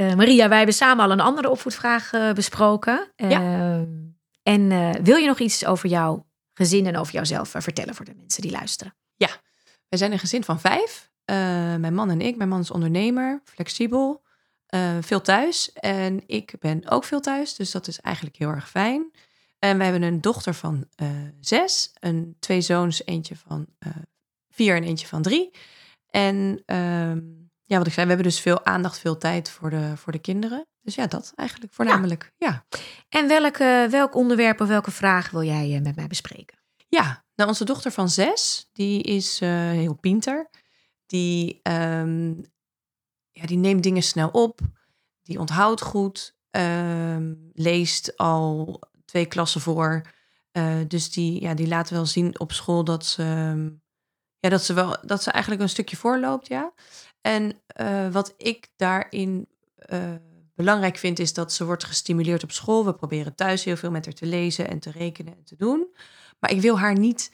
Uh, Maria, wij hebben samen al een andere opvoedvraag uh, besproken. Ja. Uh, en wil je nog iets over jouw gezin en over jouzelf vertellen voor de mensen die luisteren? Ja, wij zijn een gezin van vijf. mijn man en ik. Mijn man is ondernemer, flexibel, veel thuis. En ik ben ook veel thuis, dus dat is eigenlijk heel erg fijn. En we hebben een dochter van zes, een, twee zoons, eentje van vier en eentje van drie. En ehm, ja, wat ik zei, we hebben dus veel aandacht, veel tijd voor de, voor de kinderen. Dus ja, dat eigenlijk voornamelijk. Ja. En welke, welk onderwerp of welke vraag wil jij eh, met mij bespreken? Ja, nou onze dochter van zes, die is uh, heel pinter. Die, um, ja, die neemt dingen snel op. Die onthoudt goed. Um, leest al twee klassen voor. Uh, dus die, ja, die laat wel zien op school dat ze, um, ja, dat ze, wel, dat ze eigenlijk een stukje voorloopt. Ja. En uh, wat ik daarin uh, belangrijk vind, is dat ze wordt gestimuleerd op school. We proberen thuis heel veel met haar te lezen en te rekenen en te doen. Maar ik wil haar niet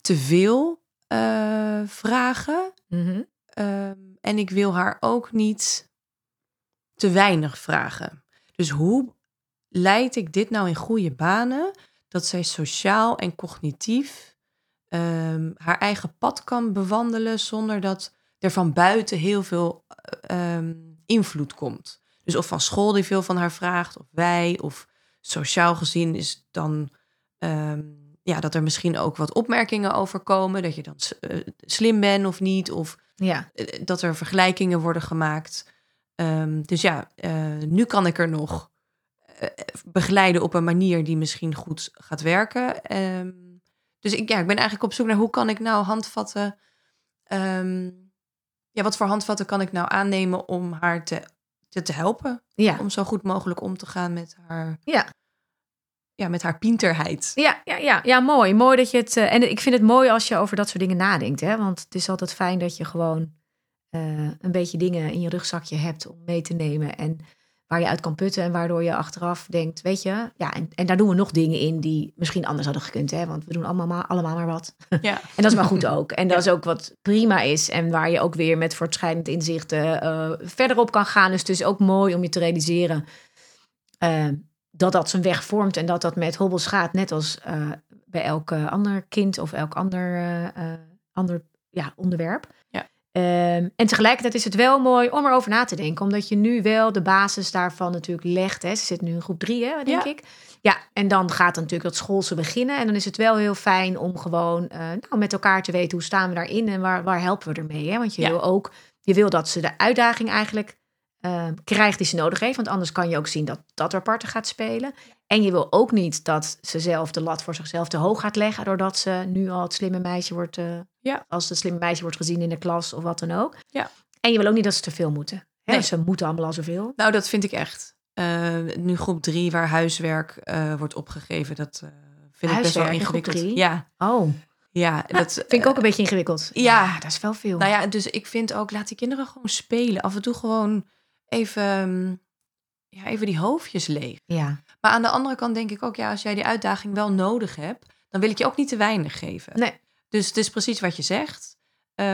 te veel uh, vragen. Mhm. Mm -hmm. en ik wil haar ook niet te weinig vragen. Dus hoe leid ik dit nou in goede banen? Dat zij sociaal en cognitief um, haar eigen pad kan bewandelen zonder dat er van buiten heel veel um, invloed komt. Dus of van school die veel van haar vraagt, of wij, of sociaal gezien is dan um, ja, dat er misschien ook wat opmerkingen over komen, dat je dan uh, slim bent of niet, of ja. uh, dat er vergelijkingen worden gemaakt. Um, dus ja, uh, nu kan ik er nog eh, begeleiden op een manier die misschien goed gaat werken. Um, dus ik, ja, ik ben eigenlijk op zoek naar hoe kan ik nou handvatten ja, wat voor handvatten kan ik nou aannemen om haar te, te, te helpen? Ja. Om zo goed mogelijk om te gaan met haar, Ja. ja, met haar pinterheid. Ja, ja, ja, ja, mooi. Mooi dat je het. eh, en ik vind het mooi als je over dat soort dingen nadenkt. Hè? Want het is altijd fijn dat je gewoon eh, een beetje dingen in je rugzakje hebt om mee te nemen. En waar je uit kan putten. En waardoor je achteraf denkt, weet je, ja, en, en daar doen we nog dingen in die misschien anders hadden gekund. Hè? Want we doen allemaal maar, allemaal maar wat. Ja. En dat is maar goed ook. En dat is ook wat prima is. En waar je ook weer met voortschrijdend inzichten uh, verder op kan gaan. Dus het is ook mooi om je te realiseren uh, dat dat zijn weg vormt. En dat dat met hobbels gaat. Net als uh, bij elk ander kind of elk ander, ander ja, onderwerp. Ja. Um, en tegelijkertijd is het wel mooi om erover na te denken. Omdat je nu wel de basis daarvan natuurlijk legt. Hè. Ze zit nu in groep drie, hè, denk Ja. ik. Ja, en dan gaat dan natuurlijk dat schoolse beginnen. En dan is het wel heel fijn om gewoon uh, nou, met elkaar te weten hoe staan we daarin en waar, waar helpen we ermee. Hè? Want je Ja. wil ook, je wil dat ze de uitdaging eigenlijk uh, krijgt die ze nodig heeft. Want anders kan je ook zien dat dat er parten gaat spelen. En je wil ook niet dat ze zelf de lat voor zichzelf te hoog gaat leggen. Doordat ze nu al het slimme meisje wordt, uh, Ja. als het slimme meisje wordt gezien in de klas of wat dan ook. Ja. En je wil ook niet dat ze te veel moeten. Hè? Nee. Ze moeten allemaal al zoveel. Nou, dat vind ik echt. Uh, nu groep drie, waar huiswerk uh, wordt opgegeven, dat vind ik best wel in groep ingewikkeld. drie? Ja, Oh, ja, dat vind ik ook een beetje ingewikkeld. ja. dat is wel veel. Nou ja, dus ik vind ook, laat die kinderen gewoon spelen. Af en toe gewoon even, um, ja, even die hoofdjes leeg. ja. Maar aan de andere kant denk ik ook, ja, als jij die uitdaging wel nodig hebt, dan wil ik je ook niet te weinig geven. Nee. Dus het is precies wat je zegt. Uh,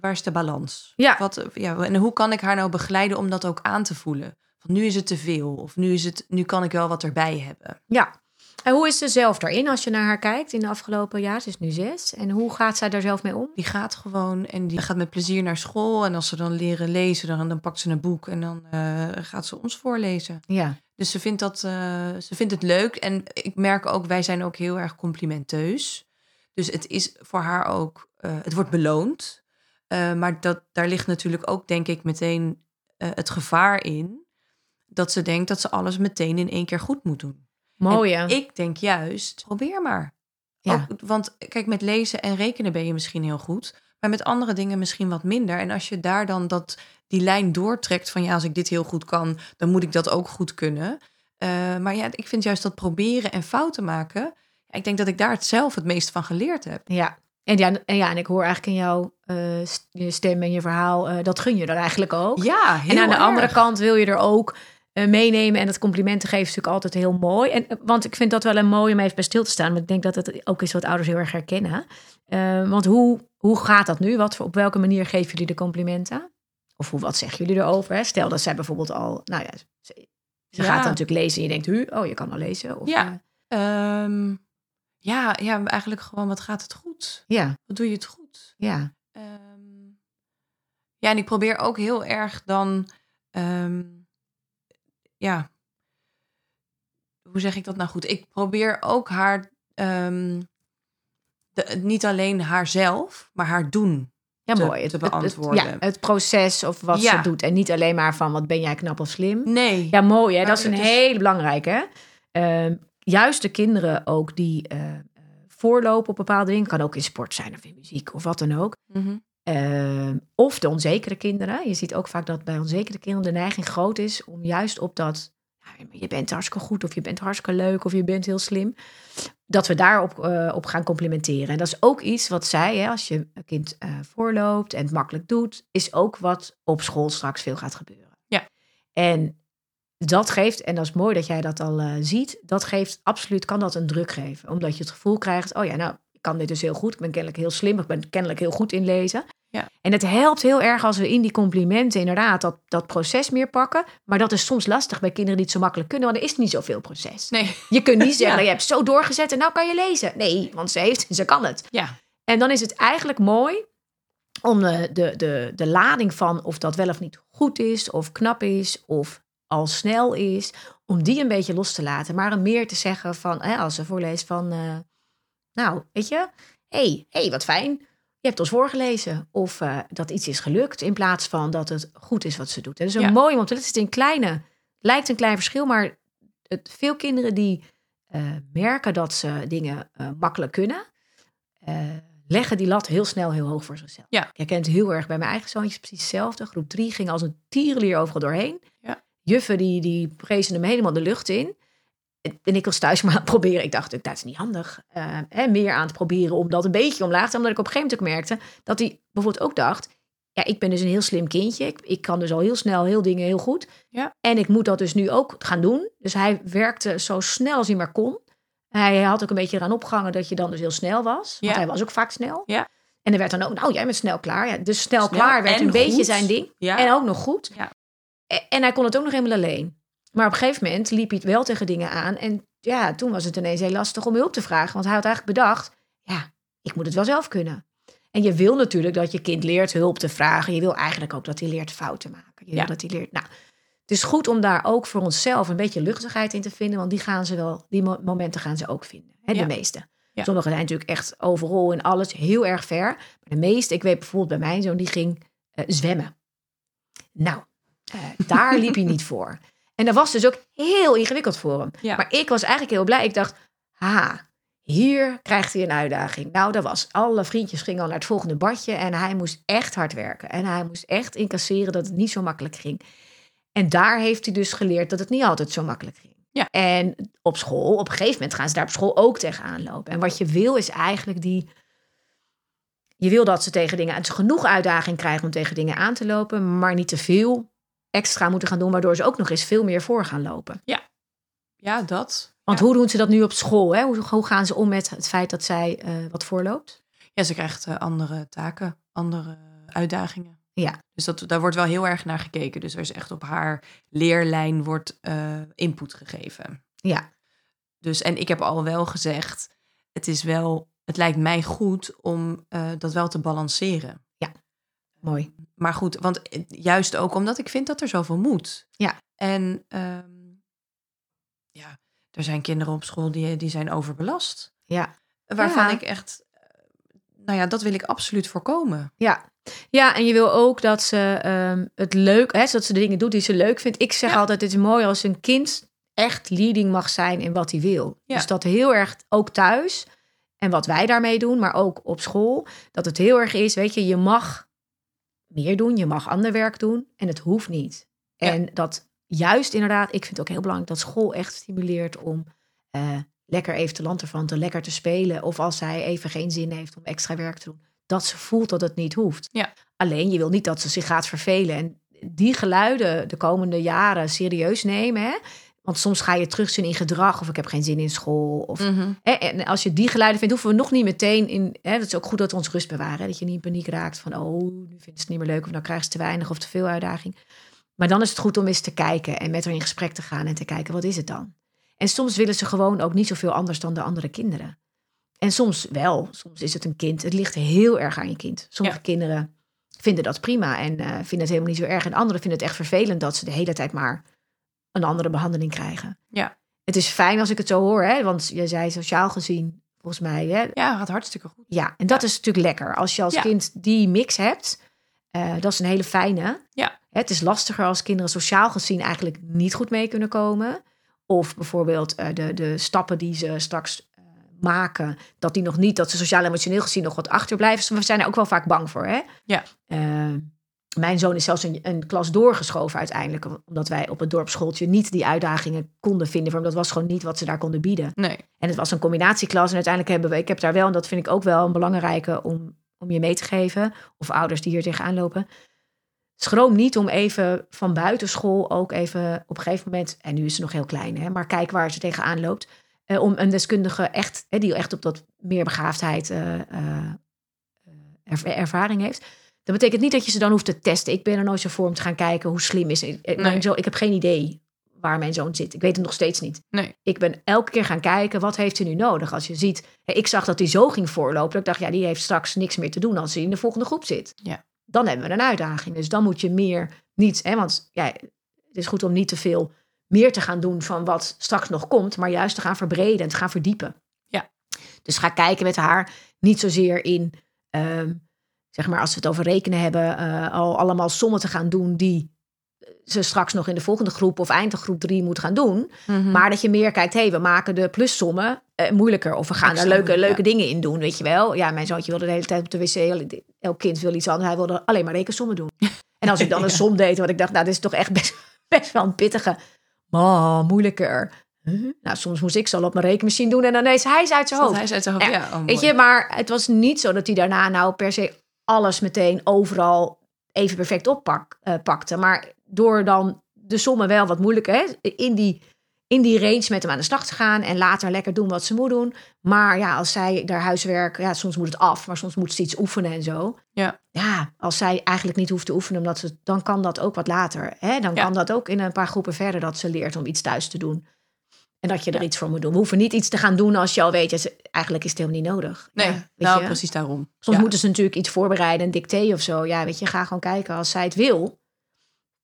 waar is de balans? Ja. Wat, ja. En hoe kan ik haar nou begeleiden om dat ook aan te voelen? Van nu is het te veel, of nu, is het, nu kan ik wel wat erbij hebben. Ja. En hoe is ze zelf daarin als je naar haar kijkt in de afgelopen jaar? Ze is nu zes. En hoe gaat zij daar zelf mee om? Die gaat gewoon en die gaat met plezier naar school. En als ze dan leren lezen, dan, dan pakt ze een boek en dan uh, gaat ze ons voorlezen. Ja. Dus ze vindt, dat, uh, ze vindt het leuk. En ik merk ook, wij zijn ook heel erg complimenteus. Dus het is voor haar ook, uh, het wordt beloond. Maar dat, daar ligt natuurlijk ook, denk ik, meteen het gevaar in. Dat ze denkt dat ze alles meteen in één keer goed moet doen. Mooi, ik denk juist, probeer maar. Ja. Ook, want kijk, met lezen en rekenen ben je misschien heel goed. Maar met andere dingen misschien wat minder. En als je daar dan dat, die lijn doortrekt van ja, als ik dit heel goed kan, dan moet ik dat ook goed kunnen. Eh, maar ja, ik vind juist dat proberen en fouten maken. Ik denk dat ik daar het zelf het meest van geleerd heb. Ja. En ja, en ja, en ik hoor eigenlijk in jouw eh, stem en je verhaal, eh, dat gun je er eigenlijk ook. Ja, heel en aan de andere kant wil je er ook eh, meenemen en het complimenten geven is natuurlijk altijd heel mooi. En, eh, want ik vind dat wel een mooi om even bij stil te staan. Want ik denk dat het ook is wat ouders heel erg herkennen. Eh, want hoe, hoe gaat dat nu? Wat, op welke manier geven jullie de complimenten? Of hoe, wat zeggen jullie erover? Hè? Stel dat zij bijvoorbeeld al, nou ja, ze, ze Ja. gaat dan natuurlijk lezen en je denkt, hu, oh, je kan al lezen. Of, Ja. eh, Ehm, ja, ja, eigenlijk gewoon, wat gaat het goed? ja, Wat doe je het goed? ja, Ehm, ja, en ik probeer ook heel erg dan, ehm, ja, hoe zeg ik dat nou goed? Ik probeer ook haar, ehm, de, niet alleen haarzelf, maar haar doen. ja Te- mooi. te Het- het- het- beantwoorden. ja, het proces of wat Ja. ze doet. En niet alleen maar van, wat ben jij knap of slim? Nee. Ja, mooi hè. Dat is een het is- hele belangrijke. Ehm, juist de kinderen ook die eh, voorlopen op bepaalde dingen. Kan ook in sport zijn of in muziek of wat dan ook. Mhm. Ehm, of de onzekere kinderen. Je ziet ook vaak dat bij onzekere kinderen de neiging groot is om juist op dat. Je bent hartstikke goed of je bent hartstikke leuk of je bent heel slim. Dat we daarop eh, op gaan complimenteren. En dat is ook iets wat zij, hè, als je een kind eh, voorloopt en het makkelijk doet, is ook wat op school straks veel gaat gebeuren. Ja. En dat geeft, en dat is mooi dat jij dat al eh, ziet, dat geeft absoluut, kan dat een druk geven. Omdat je het gevoel krijgt, oh ja, nou, kan dit dus heel goed. Ik ben kennelijk heel slim, ik ben kennelijk heel goed in lezen. Ja. En het helpt heel erg als we in die complimenten inderdaad dat, dat proces meer pakken. Maar dat is soms lastig bij kinderen die het zo makkelijk kunnen, want er is niet zoveel proces. Nee. Je kunt niet zeggen, Ja. je hebt zo doorgezet en nou kan je lezen. Nee, want ze heeft, ze kan het. Ja. En dan is het eigenlijk mooi om de, de, de, de lading van of dat wel of niet goed is, of knap is, of al snel is, om die een beetje los te laten. Maar om meer te zeggen van, hè, als ze voorleest van, eh, nou, weet je, hé, hey, hey, wat fijn. Je hebt ons voorgelezen. Of eh, dat iets is gelukt. In plaats van dat het goed is wat ze doet. En dat is een Ja. mooi, want het is een kleine, lijkt een klein verschil. Maar het, veel kinderen die eh, merken dat ze dingen eh, makkelijk kunnen. leggen die lat heel snel heel hoog voor zichzelf. Ja. Ik het heel erg bij mijn eigen zoontjes precies hetzelfde. Groep drie ging als een tierenlier overal doorheen. Ja. Juffen die, die prezen hem helemaal de lucht in. En ik was thuis maar aan het proberen. Ik dacht, dat is niet handig. eh, hè, meer aan te proberen om dat een beetje omlaag te Omdat ik op een gegeven moment ook merkte dat hij bijvoorbeeld ook dacht... Ja, ik ben dus een heel slim kindje. Ik, ik kan dus al heel snel heel dingen heel goed. Ja. En ik moet dat dus nu ook gaan doen. Dus hij werkte zo snel als hij maar kon. Hij had ook een beetje eraan opgehangen dat je dan dus heel snel was. Want Ja. hij was ook vaak snel. Ja. En er werd dan ook, nou jij bent snel klaar. Ja, dus snel, Snel klaar werd en een beetje zijn ding. Ja. En ook nog goed. Ja. En hij kon het ook nog helemaal alleen. Maar op een gegeven moment liep hij het wel tegen dingen aan. En ja, toen was het ineens heel lastig om hulp te vragen. Want hij had eigenlijk bedacht, ja, ik moet het wel zelf kunnen. En je wil natuurlijk dat je kind leert hulp te vragen. Je wil eigenlijk ook dat hij leert fouten maken. Je wil Ja. dat hij leert. Nou, het is goed om daar ook voor onszelf een beetje luchtigheid in te vinden. Want die gaan ze wel, die mo- momenten gaan ze ook vinden. Hè, Ja. De meeste. Ja. Sommigen zijn natuurlijk echt overal in alles heel erg ver. Maar de meeste, ik weet bijvoorbeeld bij mijn zoon, die ging eh, zwemmen. Nou, eh, daar liep hij niet voor. En dat was dus ook heel ingewikkeld voor hem. Ja. Maar ik was eigenlijk heel blij. Ik dacht, ha, hier krijgt hij een uitdaging. Nou, dat was. Alle vriendjes gingen al naar het volgende badje. En hij moest echt hard werken. En hij moest echt incasseren dat het niet zo makkelijk ging. En daar heeft hij dus geleerd dat het niet altijd zo makkelijk ging. Ja. En op school, op een gegeven moment gaan ze daar op school ook tegenaan lopen. En wat je wil is eigenlijk die... Je wil dat ze tegen dingen... Dat ze genoeg uitdaging krijgen om tegen dingen aan te lopen... maar niet te veel extra moeten gaan doen... waardoor ze ook nog eens veel meer voor gaan lopen. Ja, dat. Want Ja. hoe doen ze dat nu op school? Hè? Hoe, hoe gaan ze om met het feit dat zij eh, wat voorloopt? Ja, ze krijgt eh, andere taken, andere uitdagingen. Ja. Dus dat, daar wordt wel heel erg naar gekeken. Dus er is echt op haar leerlijn wordt eh, input gegeven. Ja, Dus, en ik heb al wel gezegd, het is wel, het lijkt mij goed om dat wel te balanceren. Mooi. Maar goed, want eh, juist ook omdat ik vind dat er zoveel moet. Ja. En ehm, ja, er zijn kinderen op school die, die zijn overbelast. Ja. Waarvan Ja. ik echt, eh, nou ja, dat wil ik absoluut voorkomen. Ja. ja, en je wil ook dat ze ehm, het leuk... Hè, dat ze de dingen doet die ze leuk vindt. Ik zeg Ja. altijd, het is mooi als een kind echt leading mag zijn in wat hij wil. Ja. Dus dat heel erg, ook thuis... En wat wij daarmee doen, maar ook op school... dat het heel erg is, weet je, je mag meer doen. Je mag ander werk doen en het hoeft niet. Ja. En dat juist inderdaad, ik vind het ook heel belangrijk dat school echt stimuleert om eh, lekker even te lanterfanten, lekker te spelen. Of als zij even geen zin heeft om extra werk te doen, dat ze voelt dat het niet hoeft. Ja. Alleen je wil niet dat ze zich gaat vervelen. En die geluiden de komende jaren serieus nemen. Hè? Want soms ga je terugzien in gedrag of ik heb geen zin in school. Of, Mhm. hè, en als je die geluiden vindt, hoeven we nog niet meteen in. Hè, dat is ook goed dat we ons rust bewaren. Hè, dat je niet in paniek raakt van, oh, nu vindt ze het niet meer leuk of dan krijgt ze te weinig of te veel uitdaging. Maar dan is het goed om eens te kijken en met haar in gesprek te gaan en te kijken, wat is het dan? En soms willen ze gewoon ook niet zoveel anders dan de andere kinderen. En soms wel. Soms is het een kind. Het ligt heel erg aan je kind. Sommige Ja. kinderen vinden dat prima en eh, vinden het helemaal niet zo erg. En anderen vinden het echt vervelend dat ze de hele tijd maar een andere behandeling krijgen. Ja. Het is fijn als ik het zo hoor, hè? want je zei sociaal gezien, volgens mij, hè? Ja, gaat hartstikke goed. ja. En dat is natuurlijk lekker. Als je als Ja. kind die mix hebt, eh, dat is een hele fijne. Ja. Het is lastiger als kinderen sociaal gezien eigenlijk niet goed mee kunnen komen. Of bijvoorbeeld eh, de, de stappen die ze straks eh, maken, dat die nog niet, dat ze sociaal en emotioneel gezien nog wat achterblijven. Dus we zijn er ook wel vaak bang voor. Hè? Ja. Eh, mijn zoon is zelfs een, een klas doorgeschoven uiteindelijk, omdat wij op het dorpsschooltje niet die uitdagingen konden vinden. Want dat was gewoon niet wat ze daar konden bieden. Nee. En het was een combinatieklas. En uiteindelijk hebben we, ik heb daar wel, en dat vind ik ook wel een belangrijke om, om je mee te geven. Of ouders die hier tegenaan lopen. Schroom niet om even van buitenschool ook even op een gegeven moment, en nu is ze nog heel klein, hè, maar kijk waar ze tegenaan loopt. eh, om een deskundige echt, hè, die echt op dat meer begaafdheid eh, eh, er- ervaring heeft. Dat betekent niet dat je ze dan hoeft te testen. Ik ben er nooit zo voor om te gaan kijken hoe slim is. Ik, Nee. zoon- ik heb geen idee waar mijn zoon zit. Ik weet het nog steeds niet. Nee. Ik ben elke keer gaan kijken, wat heeft hij nu nodig? Als je ziet, ik zag dat hij zo ging voorlopen. Ik dacht, ja, die heeft straks niks meer te doen als hij in de volgende groep zit. Ja. Dan hebben we een uitdaging. Dus dan moet je meer niet, hè, want ja, het is goed om niet te veel meer te gaan doen van wat straks nog komt, maar juist te gaan verbreden en te gaan verdiepen. Ja. Dus ga kijken met haar niet zozeer in, ehm, zeg maar, als we het over rekenen hebben, eh, al allemaal sommen te gaan doen die ze straks nog in de volgende groep of eind groep drie moet gaan doen. Mhm. Maar dat je meer kijkt, hé, we maken de plussommen eh, moeilijker. Of we gaan er leuke, leuke dingen in doen, weet je wel. Ja, mijn zoontje wilde de hele tijd op de wc. Elk kind wil iets anders. Hij wilde alleen maar rekensommen doen. En als ik dan een som deed, wat ik dacht, nou, dit is toch echt best, best wel een pittige. Maar moeilijker. Huh? Nou, soms moest ik zo op mijn rekenmachine doen en dan ineens hij is uit zijn hoofd. hij uit zijn hoofd. Ja, Ja, oh, Weet je, maar het was niet zo dat hij daarna nou per se alles meteen overal even perfect oppakte. maar door dan de sommen wel wat moeilijker hè, in, die, in die range met hem aan de slag te gaan en later lekker doen wat ze moet doen. Maar ja, als zij daar huiswerk, ja, soms moet het af, maar soms moet ze iets oefenen en zo. Ja. Ja, als zij eigenlijk niet hoeft te oefenen, omdat ze, dan kan dat ook wat later. Hè? Dan Ja. kan dat ook in een paar groepen verder dat ze leert om iets thuis te doen. En dat je er Ja. iets voor moet doen. We hoeven niet iets te gaan doen als je al weet, eigenlijk is het helemaal niet nodig. Nee, Ja, nou je? precies daarom. Soms Ja. moeten ze natuurlijk iets voorbereiden, een dicté of zo. Ja, weet je, ga gewoon kijken. Als zij het wil,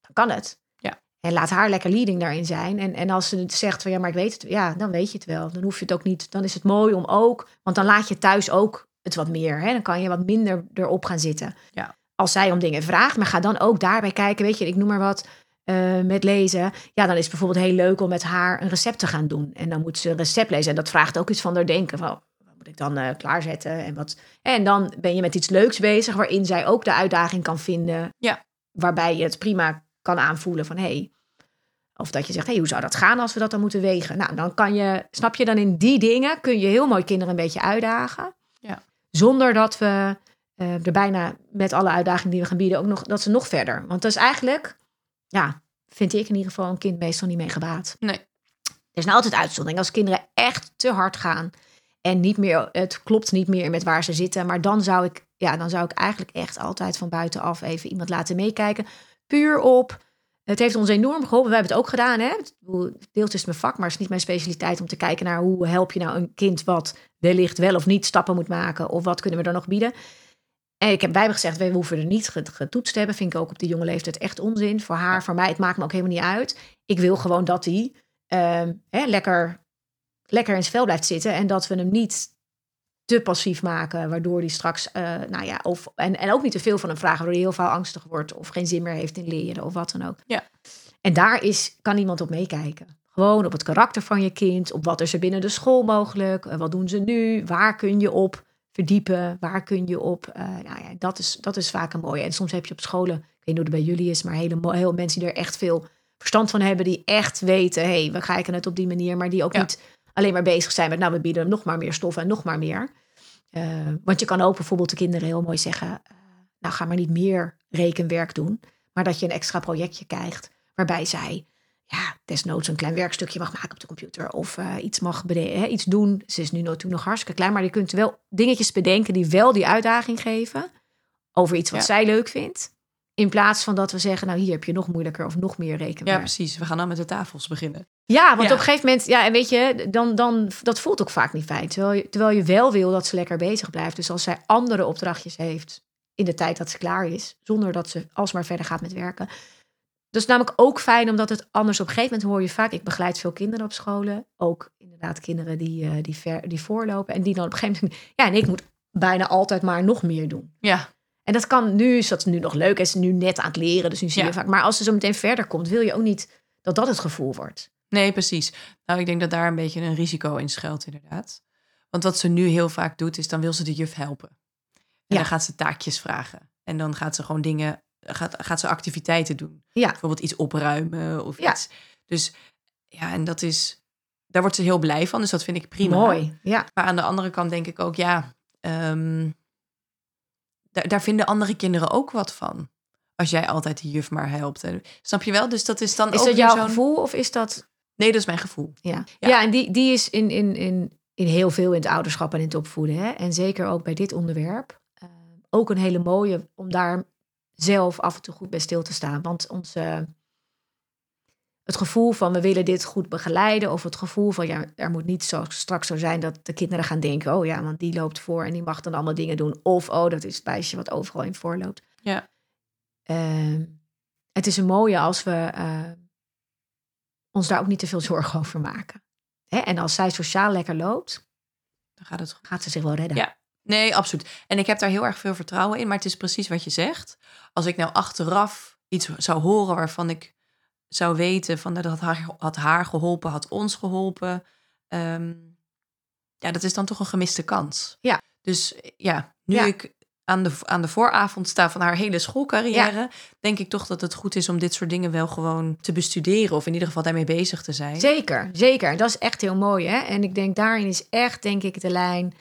dan kan het. Ja. En laat haar lekker leading daarin zijn. En, en als ze het zegt van ja, maar ik weet het, ja, dan weet je het wel. Dan hoef je het ook niet. Dan is het mooi om ook, want dan laat je thuis ook het wat meer. Hè? Dan kan je wat minder erop gaan zitten. Ja. Als zij om dingen vraagt, maar ga dan ook daarbij kijken. Weet je, ik noem maar wat. Eh, met lezen. Ja, dan is het bijvoorbeeld heel leuk om met haar een recept te gaan doen. En dan moet ze een recept lezen. En dat vraagt ook iets van haar denken. Van, wat moet ik dan eh, klaarzetten? En, wat... en dan ben je met iets leuks bezig... waarin zij ook de uitdaging kan vinden. Ja. Waarbij je het prima kan aanvoelen van... Hey, of dat je zegt, hey, hoe zou dat gaan als we dat dan moeten wegen? Nou, dan kan je, snap je, dan in die dingen... kun je heel mooi kinderen een beetje uitdagen. Ja. Zonder dat we eh, er bijna met alle uitdagingen die we gaan bieden... ook nog, dat ze nog verder. Want dat is eigenlijk, ja, vind ik in ieder geval... een kind meestal niet mee gebaat. Nee. Er is nou altijd uitzondering. Als kinderen echt te hard gaan en niet meer, het klopt niet meer met waar ze zitten. Maar dan zou ik, ja, dan zou ik eigenlijk echt altijd van buitenaf even iemand laten meekijken. Puur op. Het heeft ons enorm geholpen. We hebben het ook gedaan. Hè? Deels is mijn vak, maar het is niet mijn specialiteit om te kijken naar hoe help je nou een kind wat wellicht wel of niet stappen moet maken. Of wat kunnen we er nog bieden. En ik heb bij me gezegd, we hoeven er niet get- getoetst te hebben. Vind ik ook op de jonge leeftijd echt onzin. Voor haar, voor mij, het maakt me ook helemaal niet uit. Ik wil gewoon dat hij ehm, hè, lekker, lekker in zijn vel blijft zitten. En dat we hem niet te passief maken, waardoor hij straks, eh, nou ja, of, en, en ook niet te veel van hem vragen, waardoor hij heel veel angstig wordt of geen zin meer heeft in leren of wat dan ook. Ja. En daar is, kan iemand op meekijken. Gewoon op het karakter van je kind, op wat is er binnen de school mogelijk, eh, wat doen ze nu, waar kun je op verdiepen, waar kun je op, eh, nou ja, dat is, dat is vaak een mooie. En soms heb je op scholen, ik weet niet hoe het bij jullie is, maar hele, heel mensen die er echt veel verstand van hebben, die echt weten, hé, hey, we kijken het op die manier, maar die ook Ja. niet alleen maar bezig zijn met, nou, we bieden nog maar meer stof en nog maar meer. Eh, want je kan ook bijvoorbeeld de kinderen heel mooi zeggen, eh, nou, ga maar niet meer rekenwerk doen, maar dat je een extra projectje krijgt waarbij zij ja, desnoods een klein werkstukje mag maken op de computer. Of eh, iets mag hè, iets doen. Ze is nu natuurlijk nog hartstikke klein. Maar je kunt wel dingetjes bedenken die wel die uitdaging geven. Over iets wat Ja. zij leuk vindt. In plaats van dat we zeggen, nou hier heb je nog moeilijker of nog meer Ja, rekenwerk. precies. We gaan dan met de tafels beginnen. Ja, want Ja. op een gegeven moment, ja, en weet je, dan, dan, dat voelt ook vaak niet fijn. Terwijl je, terwijl je wel wil dat ze lekker bezig blijft. Dus als zij andere opdrachtjes heeft in de tijd dat ze klaar is, zonder dat ze alsmaar verder gaat met werken. Dat is namelijk ook fijn, omdat het anders op een gegeven moment hoor je vaak. Ik begeleid veel kinderen op scholen. Ook inderdaad kinderen die, eh, die, ver, die voorlopen. En die dan op een gegeven moment. Ja, en ik moet bijna altijd maar nog meer doen. Ja, En dat kan nu, is dat nu nog leuk. Is ze nu net aan het leren. Dus nu zie je Ja. vaak. Maar als ze zo meteen verder komt, wil je ook niet dat dat het gevoel wordt. nee, precies. Nou, ik denk dat daar een beetje een risico in schuilt, inderdaad. Want wat ze nu heel vaak doet, is dan wil ze de juf helpen. En Ja. dan gaat ze taakjes vragen. En dan gaat ze gewoon dingen, gaat, gaat ze activiteiten doen. Ja. Bijvoorbeeld iets opruimen of Ja. iets. Dus ja, en dat is, daar wordt ze heel blij van. Dus dat vind ik prima. Mooi. Ja. Maar aan de andere kant denk ik ook, ja, ehm, daar, daar vinden andere kinderen ook wat van. Als jij altijd de juf maar helpt. En, snap je wel? Dus dat is dan Is ook dat jouw gevoel of is dat... Nee, dat is mijn gevoel. Ja, Ja. ja. en die, die is in, in, in, in heel veel in het ouderschap en in het opvoeden. Hè? En zeker ook bij dit onderwerp. eh, ook een hele mooie om daar zelf af en toe goed bij stil te staan. Want onze, het gevoel van we willen dit goed begeleiden. Of het gevoel van ja, er moet niet zo straks zo zijn dat de kinderen gaan denken. Oh ja, want die loopt voor en die mag dan allemaal dingen doen. Of oh, dat is het meisje wat overal in voorloopt. Ja. Ehm, het is een mooie als we eh, ons daar ook niet te veel zorgen over maken. Hè? En als zij sociaal lekker loopt, Dan gaat het goed. gaat ze zich wel redden. Ja. Nee, absoluut. En ik heb daar heel erg veel vertrouwen in. Maar het is precies wat je zegt. Als ik nou achteraf iets zou horen waarvan ik zou weten van dat had haar, had haar geholpen, had ons geholpen. ehm, ja, dat is dan toch een gemiste kans. Ja. Dus ja, nu Ja. ik aan de, aan de vooravond sta van haar hele schoolcarrière, denk ik toch dat het goed is om dit soort dingen wel gewoon te bestuderen. Of in ieder geval daarmee bezig te zijn. Zeker, zeker. Dat is echt heel mooi. Hè? En ik denk daarin is echt, denk ik, de lijn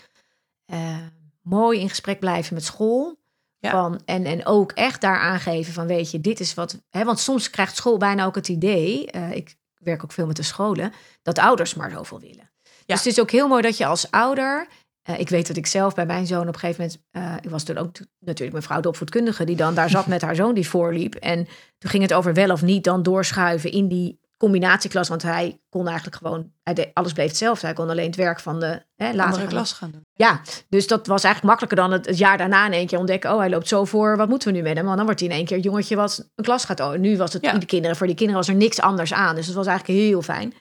eh, mooi in gesprek blijven met school. Ja. Van, en, en ook echt daar aangeven van, weet je, dit is wat... Hè, want soms krijgt school bijna ook het idee, eh, ik werk ook veel met de scholen, dat ouders maar zoveel willen. Dus het is ook heel mooi dat je als ouder... eh, ik weet dat ik zelf bij mijn zoon op een gegeven moment... eh, ik was toen ook natuurlijk mijn vrouw de opvoedkundige... die dan daar zat met haar zoon die voorliep. En toen ging het over wel of niet dan doorschuiven in die combinatieklas. Want hij kon eigenlijk gewoon... Hij deed, alles bleef hetzelfde. Hij kon alleen het werk van de... Hè, later andere van de- klas gaan doen. ja, dus dat was eigenlijk makkelijker dan het, het jaar daarna in één keer ontdekken. Oh, hij loopt zo voor. Wat moeten we nu met hem? Want dan wordt hij in één keer het jongetje wat een klas gaat. Oh, nu was het Ja. de kinderen. Voor die kinderen was er niks anders aan. Dus dat was eigenlijk heel fijn.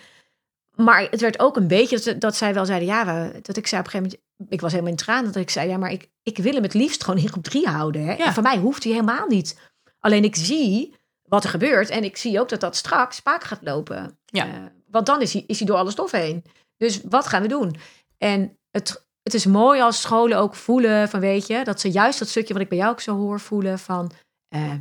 Maar het werd ook een beetje dat, dat zij wel zeiden. Ja, we, dat ik zei op een gegeven moment. Ik was helemaal in tranen. Dat ik zei. Ja, maar ik, ik wil hem het liefst gewoon in groep drie houden. Hè? Ja. En voor mij hoeft hij helemaal niet. Alleen ik zie wat er gebeurt. En ik zie ook dat dat straks spaak gaat lopen. Ja. Eh, want dan is hij, is hij door alle stof heen. Dus wat gaan we doen? En het, het is mooi als scholen ook voelen van weet je, dat ze juist dat stukje wat ik bij jou ook zo hoor voelen van eh,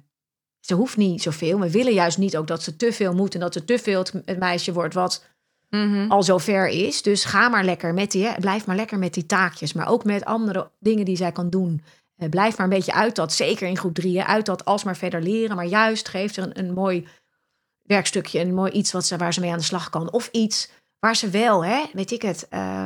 ze hoeft niet zoveel. We willen juist niet ook dat ze te veel moet en dat ze te veel het, meisje wordt wat Mhm. al zo ver is. Dus ga maar lekker met die, hè, blijf maar lekker met die taakjes, maar ook met andere dingen die zij kan doen. Eh, blijf maar een beetje uit dat, zeker in groep drie, hè, uit dat alsmaar verder leren, maar juist geeft er een, een mooi werkstukje, een mooi iets wat ze, waar ze mee aan de slag kan. Of iets waar ze wel, hè, weet ik het, eh,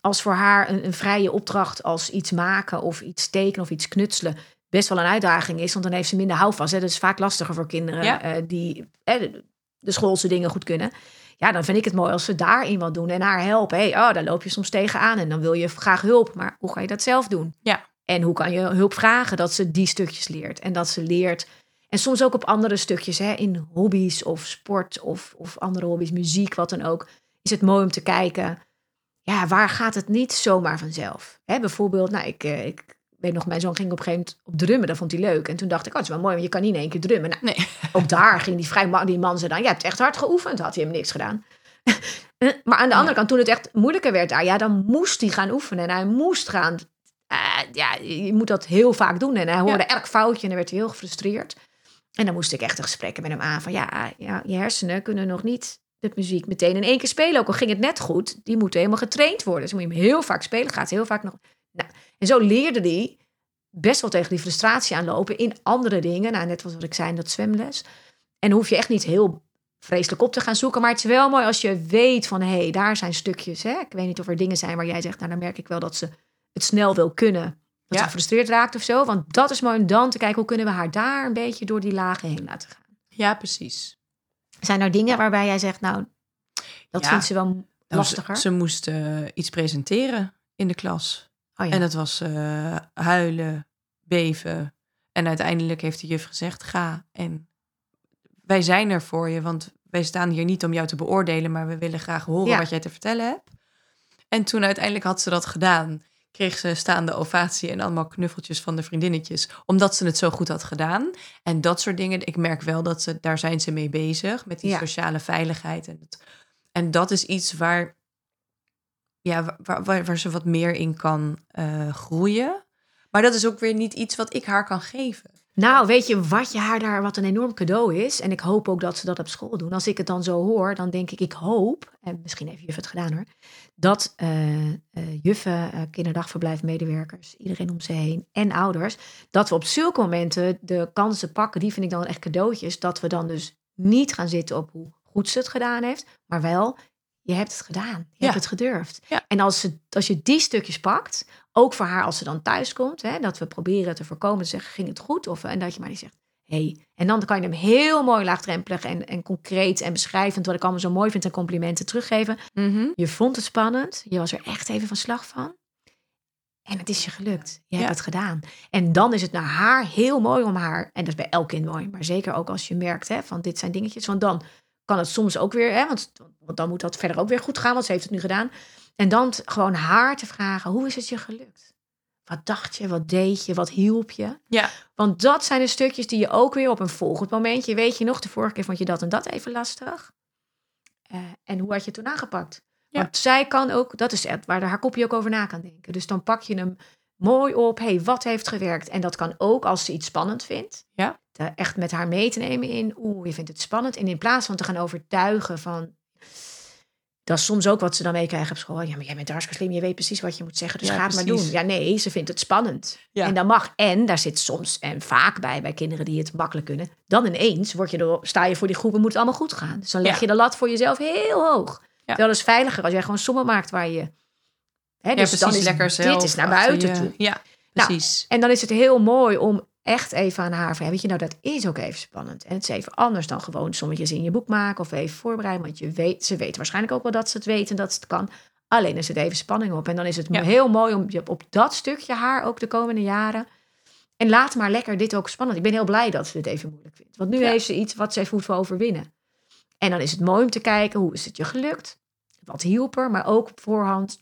als voor haar een, een vrije opdracht als iets maken of iets tekenen of iets knutselen best wel een uitdaging is, want dan heeft ze minder houvast. Hè. Dat is vaak lastiger voor kinderen Ja. eh, die hè, de, de schoolse dingen goed kunnen. Ja, dan vind ik het mooi als ze daarin wat doen en haar helpen. Hey, oh, daar loop je soms tegenaan en dan wil je graag hulp, maar hoe ga je dat zelf doen? Ja. En hoe kan je hulp vragen dat ze die stukjes leert en dat ze leert en soms ook op andere stukjes, hè, in hobby's of sport of, of andere hobby's, muziek, wat dan ook, is het mooi om te kijken. Ja, waar gaat het niet zomaar vanzelf? Hè, bijvoorbeeld, nou, ik, eh, ik weet nog, mijn zoon ging op een gegeven moment op drummen. Dat vond hij leuk. En toen dacht ik, oh, het is wel mooi, want je kan niet in één keer drummen. Nou, Nee. ook daar ging die, vrij, ma- die man zei dan, je hebt echt hard geoefend. Had hij hem niks gedaan. maar aan de andere kant, toen het echt moeilijker werd daar, ja, dan moest hij gaan oefenen. En hij moest gaan, eh, ja, je moet dat heel vaak doen. En hij hoorde elk foutje en dan werd hij heel gefrustreerd. En dan moest ik echt een gesprekken met hem aan van ja, ja, je hersenen kunnen nog niet de muziek meteen in één keer spelen. Ook al ging het net goed, die moeten helemaal getraind worden. Dus moet je hem heel vaak spelen, gaat heel vaak nog. Nou, en zo leerde hij best wel tegen die frustratie aanlopen in andere dingen. Nou, net wat ik zei, in dat zwemles. En hoef je echt niet heel vreselijk op te gaan zoeken. Maar het is wel mooi als je weet van hé, hey, daar zijn stukjes. Hè? Ik weet niet of er dingen zijn waar jij zegt, nou dan merk ik wel dat ze het snel wil kunnen. Dat Ja. ze gefrustreerd raakt of zo. Want dat is mooi om dan te kijken hoe kunnen we haar daar een beetje door die lagen heen laten gaan. Ja, precies. Zijn er dingen waarbij jij zegt, nou, dat Ja. vindt ze wel Nou, lastiger? Ze, ze moest eh, iets presenteren in de klas. oh, ja. En dat was eh, huilen, beven. En uiteindelijk heeft de juf gezegd, ga. En wij zijn er voor je, want wij staan hier niet om jou te beoordelen, maar we willen graag horen Ja. wat jij te vertellen hebt. En toen uiteindelijk had ze dat gedaan, kreeg ze staande ovatie en allemaal knuffeltjes van de vriendinnetjes, omdat ze het zo goed had gedaan. En dat soort dingen, ik merk wel dat ze, daar zijn ze mee bezig, met die Ja. sociale veiligheid. En, het, en dat is iets waar, ja, waar, waar, waar ze wat meer in kan eh, groeien. Maar dat is ook weer niet iets wat ik haar kan geven. Nou, weet je wat je haar daar wat een enorm cadeau is? En ik hoop ook dat ze dat op school doen. Als ik het dan zo hoor, dan denk ik, ik hoop, en misschien heeft juf het gedaan hoor, dat eh, juffen, eh, kinderdagverblijfmedewerkers, iedereen om ze heen en ouders, dat we op zulke momenten de kansen pakken, die vind ik dan echt cadeautjes, dat we dan dus niet gaan zitten op hoe goed ze het gedaan heeft, maar wel, je hebt het gedaan, je Ja. hebt het gedurfd. Ja. En als, ze, als je die stukjes pakt, ook voor haar als ze dan thuis komt, hè, dat we proberen te voorkomen te zeggen, ging het goed? Of, en dat je maar niet zegt, hey. En dan kan je hem heel mooi laagdrempelig en, en concreet en beschrijvend, wat ik allemaal zo mooi vind, en complimenten teruggeven. Je vond het spannend, je was er echt even van slag van. En het is je gelukt. Je hebt het gedaan. En dan is het naar haar heel mooi om haar, en dat is bij elk kind mooi, maar zeker ook als je merkt hè, van dit zijn dingetjes, want dan kan het soms ook weer, hè, want, want dan moet dat verder ook weer goed gaan, want ze heeft het nu gedaan. En dan gewoon haar te vragen, hoe is het je gelukt? Wat dacht je, wat deed je, wat hielp je? Ja. Want dat zijn de stukjes die je ook weer op een volgend momentje, weet je nog, de vorige keer vond je dat en dat even lastig. Eh, en hoe had je het toen aangepakt? Ja. Want zij kan ook, dat is het, waar haar kopje ook over na kan denken. Dus dan pak je hem mooi op. hey, wat heeft gewerkt? En dat kan ook als ze iets spannend vindt. Ja. Echt met haar mee te nemen in, oeh, je vindt het spannend. En in plaats van te gaan overtuigen van, dat is soms ook wat ze dan meekrijgen op school. Ja, maar jij bent hartstikke slim, je weet precies wat je moet zeggen, dus Ja, ga het maar doen. Ja, nee, ze vindt het spannend. Ja. En dat mag. En daar zit soms en vaak bij, bij kinderen die het makkelijk kunnen. Dan ineens word je er, sta je voor die groep en moet het allemaal goed gaan. Dus dan leg je de lat voor jezelf heel hoog. Ja. Terwijl het is veiliger als jij gewoon sommen maakt waar je... Hè, Ja, dus precies, dan is lekker dit is naar buiten toe. Ja, Nou, precies. En dan is het heel mooi om echt even aan haar van, weet je, nou dat is ook even spannend. En het is even anders dan gewoon sommetjes in je boek maken of even voorbereiden. Want je weet, ze weten waarschijnlijk ook wel dat ze het weten en dat ze het kan. Alleen er zit even spanning op. En dan is het Ja. heel mooi om je op dat stukje haar ook de komende jaren. En laat maar lekker dit ook spannend. Ik ben heel blij dat ze dit even moeilijk vindt. Want nu Ja. heeft ze iets wat ze even moet overwinnen. En dan is het mooi om te kijken, hoe is het je gelukt? Wat hielp er? Maar ook op voorhand,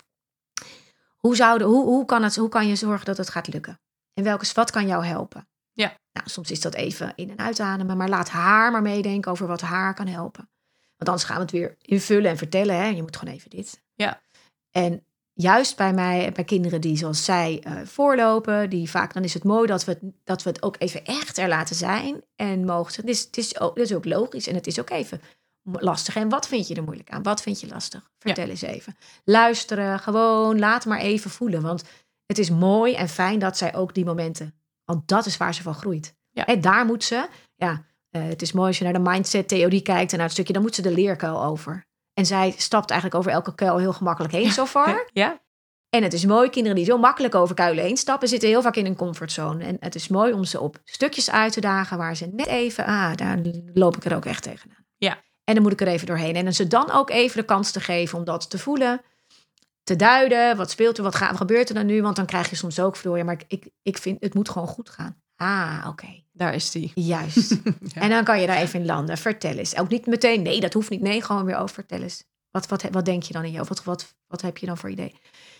hoe, zouden, hoe, hoe, kan het, hoe kan je zorgen dat het gaat lukken? En welke, wat kan jou helpen? Ja. Nou, soms is dat even in- en uitademen, maar laat haar maar meedenken over wat haar kan helpen. Want anders gaan we het weer invullen en vertellen. Hè? Je moet gewoon even dit. Ja. En juist bij mij, bij kinderen die zoals zij eh, voorlopen, die vaak, dan is het mooi dat we het, dat we het ook even echt er laten zijn. En mogen is, het is, ook, dat is ook logisch en het is ook even lastig. En wat vind je er moeilijk aan? Wat vind je lastig? Vertel eens even. Luisteren, gewoon laat maar even voelen. Want het is mooi en fijn dat zij ook die momenten. Want dat is waar ze van groeit. Ja. En daar moet ze. Ja, eh, het is mooi als je naar de mindset-theorie kijkt en naar het stukje, dan moet ze de leerkuil over. En zij stapt eigenlijk over elke kuil heel gemakkelijk heen, zo far. Ja, En het is mooi, kinderen die zo makkelijk over kuilen heen stappen, zitten heel vaak in een comfortzone. En het is mooi om ze op stukjes uit te dagen waar ze net even, ah, daar loop ik er ook echt tegenaan. Ja. En dan moet ik er even doorheen. En ze dan ook even de kans te geven om dat te voelen, te duiden. Wat speelt er, wat, gaat, gebeurt er dan nu? Want dan krijg je soms ook ja, maar ik, ik, ik vind het moet gewoon goed gaan. Ah, oké. daar is die. Juist. Ja. En dan kan je daar even in landen. Vertel eens. Ook niet meteen, nee, dat hoeft niet. Nee, gewoon weer over. Vertel eens. Wat, wat, wat denk je dan in je? Wat, wat, wat heb je dan voor idee?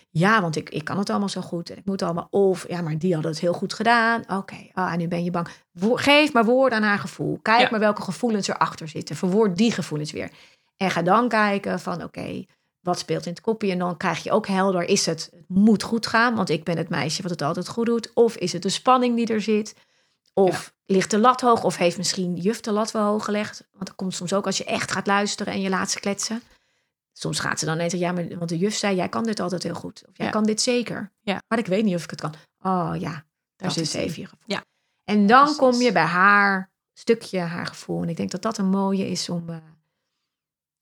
Ja, want ik, ik kan het allemaal zo goed. En ik moet allemaal. Of ja, maar die hadden het heel goed gedaan. Oké, ah, en nu ben je bang. Geef maar woorden aan haar gevoel. Kijk Ja. maar welke gevoelens erachter zitten. Verwoord die gevoelens weer. En ga dan kijken van oké, wat speelt in het kopje? En dan krijg je ook helder, is het, het moet goed gaan, want ik ben het meisje wat het altijd goed doet. Of is het de spanning die er zit? Of ligt de lat hoog? Of heeft misschien juf de lat wel hoog gelegd? Want dat komt soms ook als je echt gaat luisteren en je laat ze kletsen. Soms gaat ze dan net ja, maar, want de juf zei, jij kan dit altijd heel goed. Of jij Ja. kan dit zeker. Ja. Maar ik weet niet of ik het kan. Oh ja, Daar dat zit is even je gevoel. Ja. En dan precies. kom je bij haar stukje, haar gevoel. En ik denk dat dat een mooie is om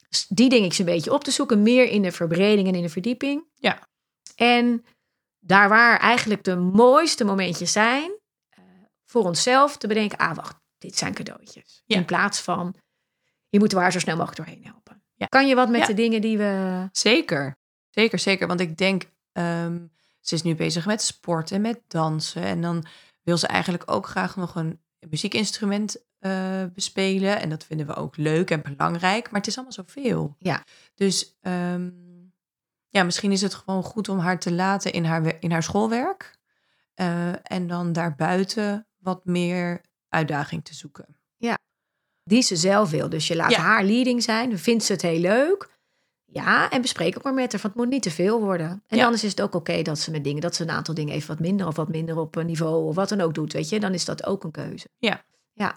s- die dingetjes een beetje op te zoeken. Meer in de verbreding en in de verdieping. Ja. En daar waar eigenlijk de mooiste momentjes zijn, eh, voor onszelf te bedenken, ah wacht, dit zijn cadeautjes. Ja. In plaats van, je moet er waar zo snel mogelijk doorheen helpen. Ja. Kan je wat met Ja. de dingen die we... Zeker, zeker, zeker. Want ik denk, ehm, ze is nu bezig met sport en met dansen. En dan wil ze eigenlijk ook graag nog een muziekinstrument eh, bespelen. En dat vinden we ook leuk en belangrijk. Maar het is allemaal zoveel. Ja. Dus ehm, ja, misschien is het gewoon goed om haar te laten in haar, in haar schoolwerk. Eh, en dan daarbuiten wat meer uitdaging te zoeken. Die ze zelf wil. Dus je laat Ja. haar leading zijn. Vindt ze het heel leuk? Ja, en bespreek ook maar met haar. Want het moet niet te veel worden. En Ja. anders is het ook oké dat ze met dingen, dat ze een aantal dingen even wat minder of wat minder op een niveau of wat dan ook doet. Weet je, dan is dat ook een keuze. Ja. Ja.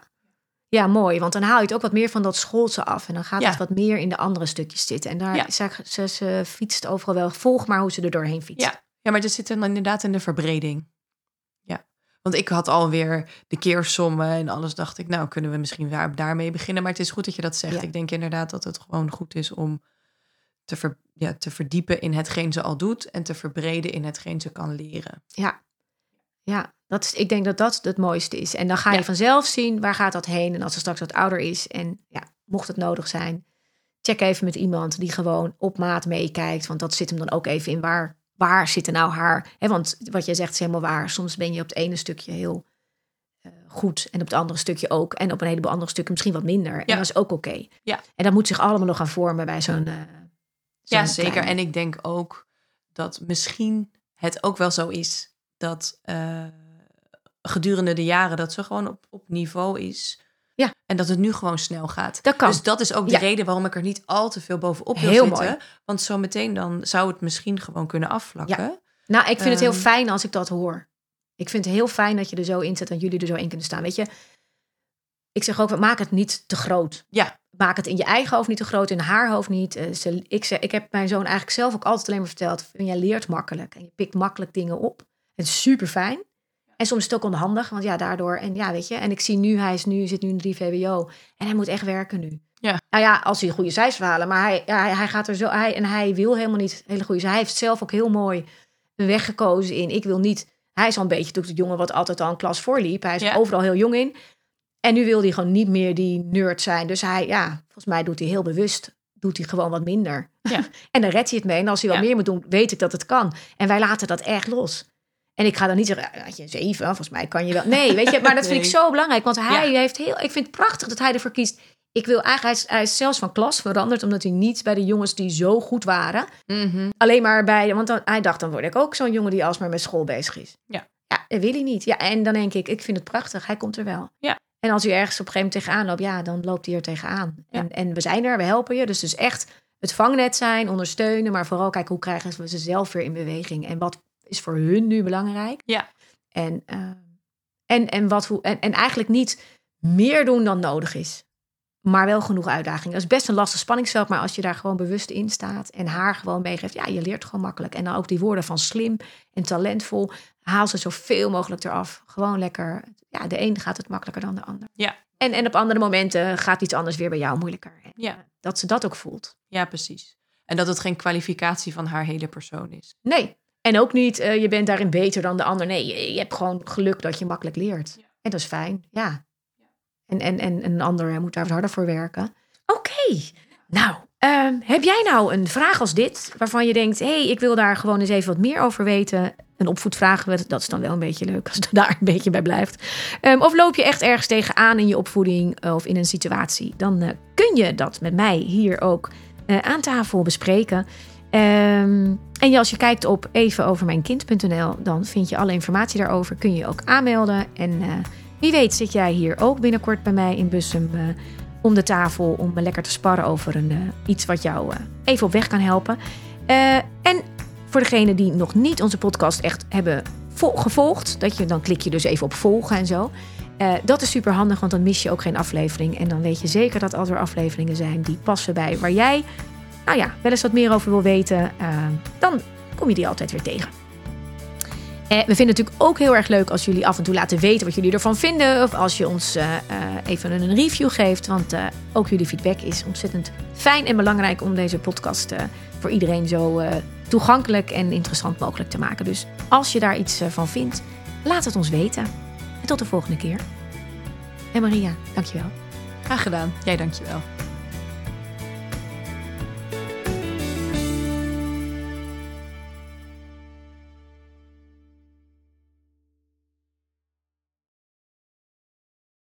Ja, mooi. Want dan haal je het ook wat meer van dat schoolse af. En dan gaat Ja. het wat meer in de andere stukjes zitten. En daar Ja. ze, ze, ze fietst overal wel. Volg maar hoe ze er doorheen fietst. Ja, ja maar het zit dan inderdaad in de verbreding. Want ik had alweer de keersommen en alles. Dacht ik, nou kunnen we misschien daar, daarmee beginnen. Maar het is goed dat je dat zegt. Ja. Ik denk inderdaad dat het gewoon goed is om te, ver, ja, te verdiepen in hetgeen ze al doet. En te verbreden in hetgeen ze kan leren. Ja, ja dat is, ik denk dat dat het mooiste is. En dan ga je Ja. vanzelf zien waar gaat dat heen. En als ze straks wat ouder is en ja, mocht het nodig zijn, check even met iemand die gewoon op maat meekijkt. Want dat zit hem dan ook even in waar, waar zitten nou haar. Hè, want wat jij zegt is helemaal waar. Soms ben je op het ene stukje heel eh, goed en op het andere stukje ook. En op een heleboel andere stukken misschien wat minder. En Ja. dat is ook oké. Ja. En dat moet zich allemaal nog gaan vormen bij zo'n. eh, Ja, zo'n zeker. kleine. En ik denk ook dat misschien het ook wel zo is dat eh, gedurende de jaren dat ze gewoon op, op niveau is. Ja. En dat het nu gewoon snel gaat. Dat kan. Dus dat is ook de Ja. reden waarom ik er niet al te veel bovenop wil Heel zitten. mooi. Want zometeen dan zou het misschien gewoon kunnen afvlakken. Nou, ik vind het heel Ehm. fijn als ik dat hoor. Ik vind het heel fijn dat je er zo in zit en jullie er zo in kunnen staan. Weet je, ik zeg ook, maak het niet te groot. Ja. Maak het in je eigen hoofd niet te groot, in haar hoofd niet. Eh, ze, ik, zeg, ik heb mijn zoon eigenlijk zelf ook altijd alleen maar verteld. Jij leert makkelijk en je pikt makkelijk dingen op. Het is super fijn. En soms is het ook onhandig, want ja, daardoor. En ja, weet je. En ik zie nu, hij is nu, zit nu in 3 VWO. En hij moet echt werken nu. Ja. Nou ja, als hij goede cijfers halen. Maar hij, ja, hij, hij gaat er zo. Hij, en hij wil helemaal niet hele goede. Hij heeft zelf ook heel mooi een weg gekozen in. Ik wil niet. Hij is al een beetje natuurlijk de jongen wat altijd al een klas voorliep. Hij is Ja. overal heel jong in. En nu wil hij gewoon niet meer die nerd zijn. Dus hij, ja, volgens mij doet hij heel bewust. Doet hij gewoon wat minder. Ja. en dan redt hij het mee. En als hij wat Ja. meer moet doen, weet ik dat het kan. En wij laten dat echt los. En ik ga dan niet zeggen, had je een zeven, volgens mij kan je wel. Nee, weet je, maar dat vind ik zo belangrijk. Want hij Ja. heeft heel, ik vind het prachtig dat hij ervoor kiest. Ik wil eigenlijk, hij is, hij is zelfs van klas veranderd, omdat hij niet bij de jongens die zo goed waren, Mhm. alleen maar bij, want dan, hij dacht, dan word ik ook zo'n jongen die alsmaar met school bezig is. Ja. Ja, dat wil hij niet. Ja, en dan denk ik, ik vind het prachtig, hij komt er wel. Ja. En als hij ergens op een gegeven moment tegenaan loopt, ja, dan loopt hij er tegenaan. Ja. En, en we zijn er, we helpen je. Dus dus echt het vangnet zijn, ondersteunen, maar vooral kijken hoe krijgen we ze zelf weer in beweging. En wat is voor hun nu belangrijk? Ja. En, eh, en, en, wat, hoe, en, en eigenlijk niet meer doen dan nodig is. Maar wel genoeg uitdaging. Dat is best een lastig spanningsveld. Maar als je daar gewoon bewust in staat en haar gewoon meegeeft. Ja, je leert gewoon makkelijk. En dan ook die woorden van slim en talentvol. Haal ze zoveel mogelijk eraf. Gewoon lekker. Ja, de een gaat het makkelijker dan de ander. Ja. En, en op andere momenten gaat iets anders weer bij jou moeilijker. En, Ja. eh, Dat ze dat ook voelt. ja, precies. En dat het geen kwalificatie van haar hele persoon is. Nee. En ook niet, eh, je bent daarin beter dan de ander. Nee, je, je hebt gewoon geluk dat je makkelijk leert. Ja. En dat is fijn, ja. En, en, en een ander moet daar wat harder voor werken. Oké, nou, ehm, heb jij nou een vraag als dit... waarvan je denkt, hé, hey, ik wil daar gewoon eens even wat meer over weten... Een opvoedvraag, dat is dan wel een beetje leuk als het daar een beetje bij blijft. Ehm, of loop je echt ergens tegenaan in je opvoeding eh, of in een situatie... dan eh, kun je dat met mij hier ook aan tafel bespreken... Ehm, en als je kijkt op evenovermijnkind.nl, dan vind je alle informatie daarover. Kun je je ook aanmelden. En eh, wie weet zit jij hier ook binnenkort bij mij in Bussum eh, om de tafel om me lekker te sparren over een, eh, iets wat jou even op weg kan helpen. En voor degenen die nog niet onze podcast echt hebben vo- gevolgd, dat je, dan klik je dus even op volgen en zo. Dat is super handig, want dan mis je ook geen aflevering. En dan weet je zeker dat als er afleveringen zijn die passen bij waar jij, nou ja, wel eens wat meer over wil weten, uh, dan kom je die altijd weer tegen. Uh, we vinden het natuurlijk ook heel erg leuk als jullie af en toe laten weten wat jullie ervan vinden. Of als je ons even een review geeft. Want ook jullie feedback is ontzettend fijn en belangrijk om deze podcast voor iedereen zo toegankelijk en interessant mogelijk te maken. Dus als je daar iets van vindt, laat het ons weten. En tot de volgende keer. En Maria, dankjewel. Graag gedaan. Jij dankjewel.